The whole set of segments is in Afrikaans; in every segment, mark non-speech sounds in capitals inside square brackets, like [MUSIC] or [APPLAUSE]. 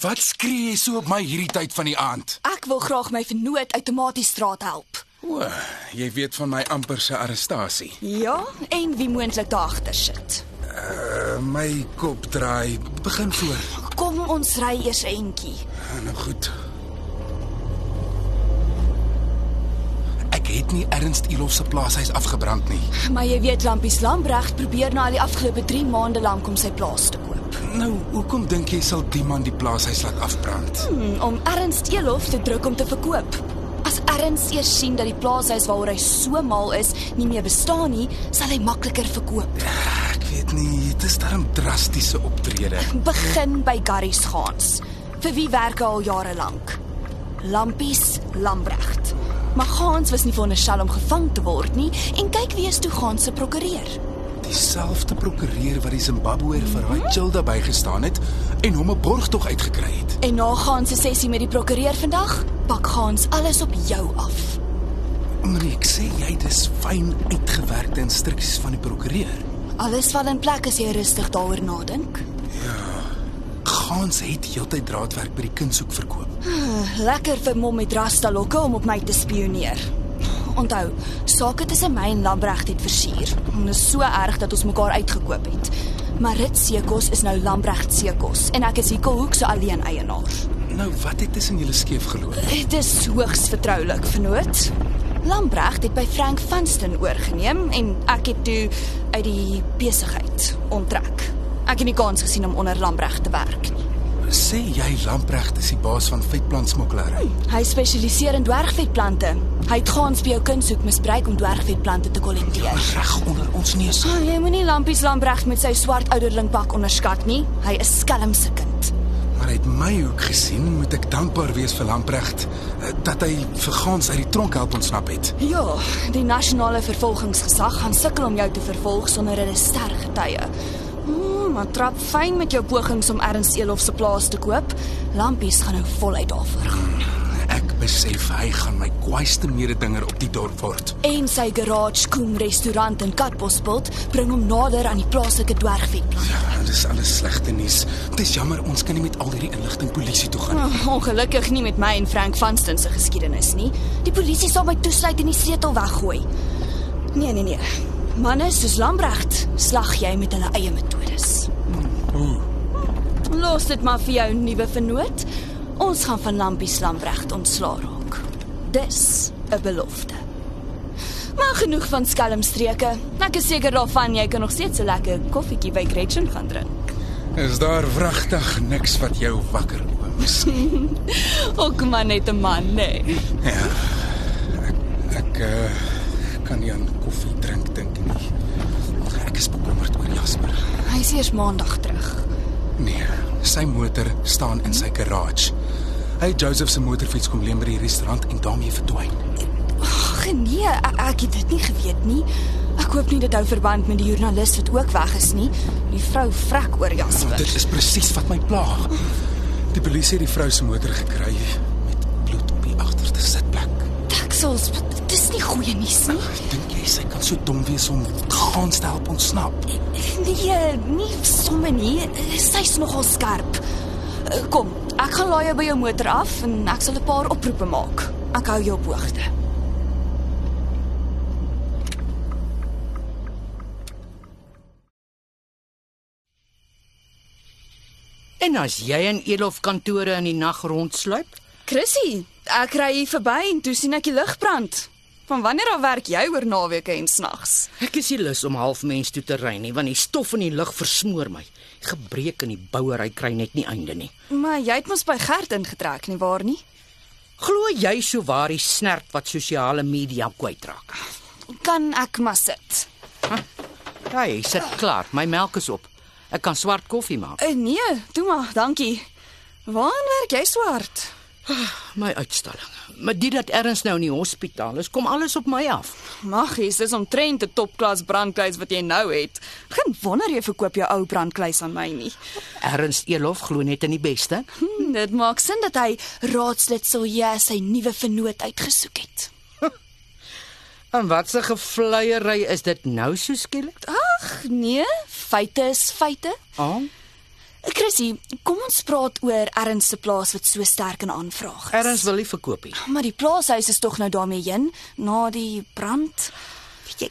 Wat skree jy so op my hierdie tyd van die aand? Ek wil graag my vernoot outomaties straat help. O, jy weet van my amper se arrestasie. Ja, en wie moontlik daar agter sit. Uh, my kop draai. Begin voor. Kom ons ry eers 'n entjie. Ah, Nou goed. Het nie Ernst Elof se plaashuis afgebrand nie. Maar jy weet Lampies Lambregt probeer nou al die afgelope 3 maande lank om sy plaas te koop. Nou, hoekom dink jy sal die man die plaashuis laat afbrand? Hmm, om Ernst Elof te druk om te verkoop. As Ernst eers sien dat die plaashuis waaroor hy so mal is nie meer bestaan nie, sal hy makliker verkoop. Ek weet nie, dit is darem drastiese optrede. [LAUGHS] Begin by Gary Gaans. Vir wie werk hy al jare lank? Lampies Lambregt. Maar Gaans was nie veronderstel om gevang te word nie en kyk wie is toe Gaans se prokureur. Dieselfde prokureur wat die Zimbabweër vir Rachilda bygestaan het en hom 'n borgtog uitgekry het. En na Gaans se sessie met die prokureur vandag, pak Gaans alles op jou af. Maar ek sê jy dis fyn uitgewerkte instruksies van die prokureur. Alles val in plek as jy rustig daaroor nadink. Gans het heeltyd draadwerk by die kindshoek verkoop. Lekker vir mom met rasta lokke om op my te spioneer. Onthou, sake tussen my en Lambregt het versuur. Dit is so erg dat ons mekaar uitgekoop het. Maar Rit Sekos is nou Lambregt Sekos en ek is Hikkelhoek se alleen eienaar. Nou wat het tussen julle skeef geloop? Dit is hoogs vertroulik, vernoot. Lambregt het by Frank Vanston oorgeneem en ek het toe uit die besigheid onttrek. Ek het nie kans gesien om onder Lambregt te werk nie. Sê jy Lamprecht is die baas van vetplantsmokkelary? Hy spesialiseer in dwergvetplante. Hy het gaans by jou kindsoek misbruik om dwergvetplante te kollekteer. Reg onder ons neus. Oh, jy moenie Lampies Lambregt met sy swart ouderlingpak onderskat nie. Hy is skelm se kind. Maar uit my hoek gesien moet ek dankbaar wees vir Lamprecht eh, dat hy vir Gans uit die tronk help ontsnap het. Ja, die nasionale vervolgingsgesag gaan sukkel om jou te vervolg sonder 'n ster getuie. Maar trap fyn met jou pogings om Ernst Elof se plaas te koop. Lampies gaan nou voluit daarvoor gaan. Ek besef hy gaan my kwaaiste mededinger op die dorp word. En sy garage koem restaurant in Katbosveld bring hom nader aan die plaaslike dwergvetplant. Ja, dis alles slegte nuus. Dit is jammer ons kan nie met al hierdie inligting polisie toe gaan nie. Oh, ongelukkig nie met my en Frank Vanston se geskiedenis nie. Die polisie sal my toesluit en die sleutel weggooi. Nee, nee, nee. Manne soos Lambregt slag jy met hulle eie metodes. Los dit maar vir jou nuwe vernoot. Ons gaan van Lampies Lambregt ontslaa raak. Dis 'n belofte. Maar genoeg van skelmstreke. Ek is seker daarvan jy kan nog steeds 'n lekker koffietjie by Gretchen gaan drink. Is daar wragtig niks wat jou wakker ooms? [LAUGHS] Ook maar net 'n man, nee. Ja. Ek ek uh, kan nie aan koffie drink dink nie. Ek is bekommerd oor Jasper. Hy is eers maandag terug. Nee, sy motor staan in sy garage. Hy het Joseph se motorfiets kom leen by die restaurant en daarmee verdwyn. Ag nee, ek, ek het dit nie geweet nie. Ek hoop nie dit hou verband met die joernalis wat ook weg is nie. Die vrou vrek oor Jasper. Dit is presies wat my pla. Die polisie het die vrou se motor gekry met bloed op die agterste sitplek. Deksels, dit is nie goeie nuus nie. Dink jy sy kan so dom wees om gaan te help ontsnap? Nee, nie sommer nie. Sy's nogal skerp. Eh, Kom, ek gaan laai jou by jou motor af en ek sal 'n paar oproepe maak. Ek hou jou op hoogte. En as jy in Elof kantore in die nag rondsluip, Chrissy, ek ry hier verby en toe sien ek die lig brand. Van wanneer af werk jy oor naweke en snags? ek is nie lus om half mens toe te ry nie, want die stof in die lug versmoor my. Gebrek in die bouery kry net nie einde nie. Maar jy het mos by Gert ingetrek nie waar nie? Glo jy so waar die snert wat sosiale media kwytraak? Kan ek maar sit? Ja, jy sit klaar. My melk is op. Ek kan swart koffie maak. Uh, nee, toe maar, dankie. Waar werk jy so hard? My uitstalling. Maar dit dat erns nou in die hospitaal is, kom alles op my af. Maggies, dis omtrent 'n topklas brandkluis wat jy nou het. Geen wonder jy verkoop jou ou brandkluis aan my nie. Ernst Elof glo net in die beste. Hm, dit maak sin dat hy raadslid Silje sy nuwe vernoot uitgesoek het. [LAUGHS] En wat 'n gevleiery is dit nou so skielik? Ag, nee, feite is feite. Oh, Chrissy, kom ons praat oor Erns se plaas wat so sterk in aanvraag is. Ernst wil nie verkoop nie. Maar die plaashuis is tog nou daarmee heen na die brand. Weet jy,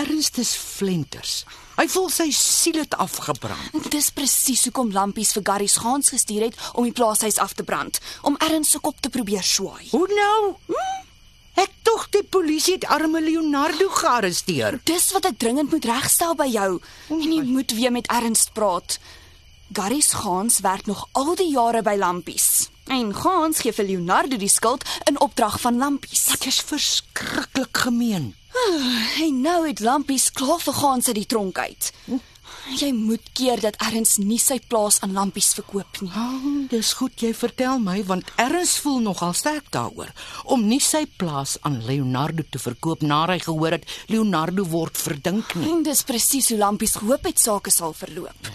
Ernst is flenters. Hy voel sy siel het afgebrand. Dis presies hoekom lampies vir Gary se gaans gestuur het om die plaashuis af te brand, om Erns se kop te probeer swaai. Hoe nou? Hm? Ek tog die polisie het arme Leonardo gearresteer. Dis wat ek dringend moet regstel by jou. En jy moet weer met Ernst praat. Gary se gaans werk nog al die jare by lampies. En gaans gee vir Leonardo die skuld in opdrag van lampies. Dit is verskriklik gemeen. En nou het lampies klaar vir gaans uit die tronk uit. Jy moet keer dat Erns nie sy plaas aan lampies verkoop nie. Oh, dis goed jy vertel my want Ernst voel nogal sterk daaroor om nie sy plaas aan Leonardo te verkoop nadat hy gehoor het Leonardo word verdink nie. En dis presies hoe lampies gehoop het sake sal verloop.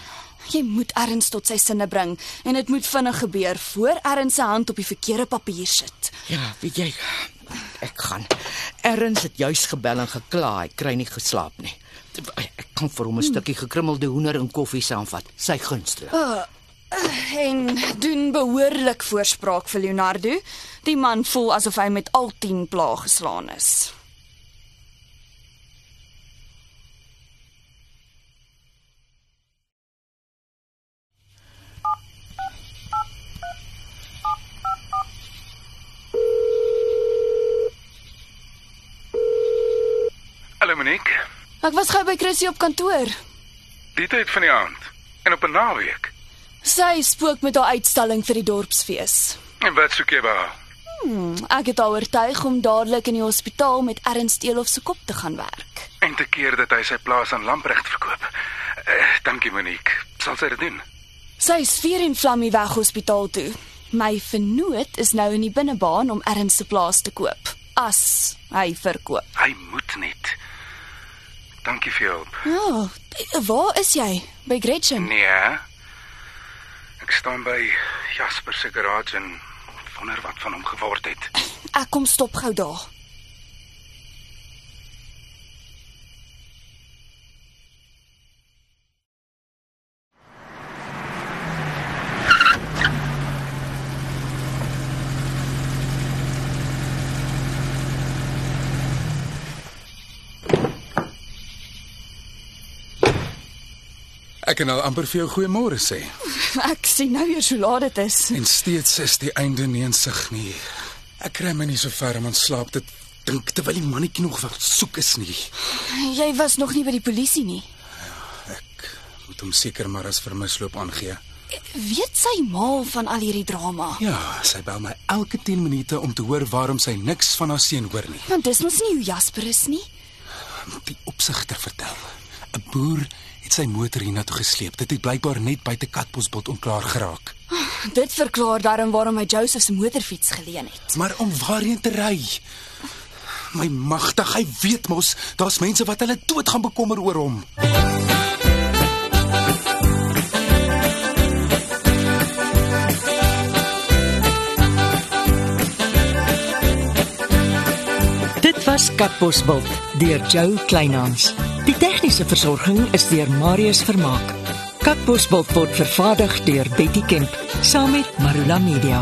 Jy moet Erns tot sy sinne bring en dit moet vinnig gebeur voor Erns se hand op die verkeerde papier sit. Ja, weet jy, ek gaan. Ernst het juis gebel en gekla, hy kry nie geslaap nie. Ek kan vir hom 'n stukkie gekrummelde hoender en koffie saamvat, sy gunsteling. En doen behoorlik voorspraak vir Leonardo. Die man voel asof hy met al 10 plaag geslaan is. Hallo Monique. Ek was gou by Chrissy op kantoor. Die tyd van die aand en op 'n naweek. Sy spook met haar uitstalling vir die dorpsfees. En wat soek jy by haar? Hmm, ek het haar oortuig om dadelik in die hospitaal met Ernst Elof se kop te gaan werk. En te keer dat hy sy plaas aan Lamprecht verkoop. Uh, dankie Monique. Sal sy dit doen? Sy is vier en Flammie weg hospitaal toe. My vernoot is nou in die binnebaan om Ernst se plaas te koop. As hy verkoop. Hy moet net. Dankie vir jou hulp. Ja, waar is jy? By Gretchen? Nee. Ek staan by Jasper se garage en wonder wat van hom geword het. Ek kom stop gou daar. Ek kan al amper vir jou goeiemôre sê. Ek sien nou eers hoe laat dit is. En steeds is die einde nie in sig nie. Ek kry my nie so ver om aan slaap te dink terwyl die mannetjie nog wat soek is nie. Jy was nog nie by die polisie nie. Ek moet hom seker maar as vermisloop aangee. Weet sy mal van al hierdie drama? Ja, sy bel my elke 10 minute om te hoor waarom sy niks van haar seun hoor nie. Want dis mos nie hoe Jasper is nie. Die opsigter vertel. 'n Boer het sy motor hiernatoe gesleep. Dit het blykbaar net buite Katbosbult onklaar geraak. Dit verklaar daarom waarom hy Joseph se motorfiets geleen het. Maar om waarheen te ry? My magtig, hy weet mos, daar's mense wat hulle dood gaan bekommer oor hom. Dit was Katbosveld deur Joe Kleinhans. Die tegniese versorging is deur Marius Vermaak. Katbosveld word vervaardig deur Betty Kemp saam met Marula Media.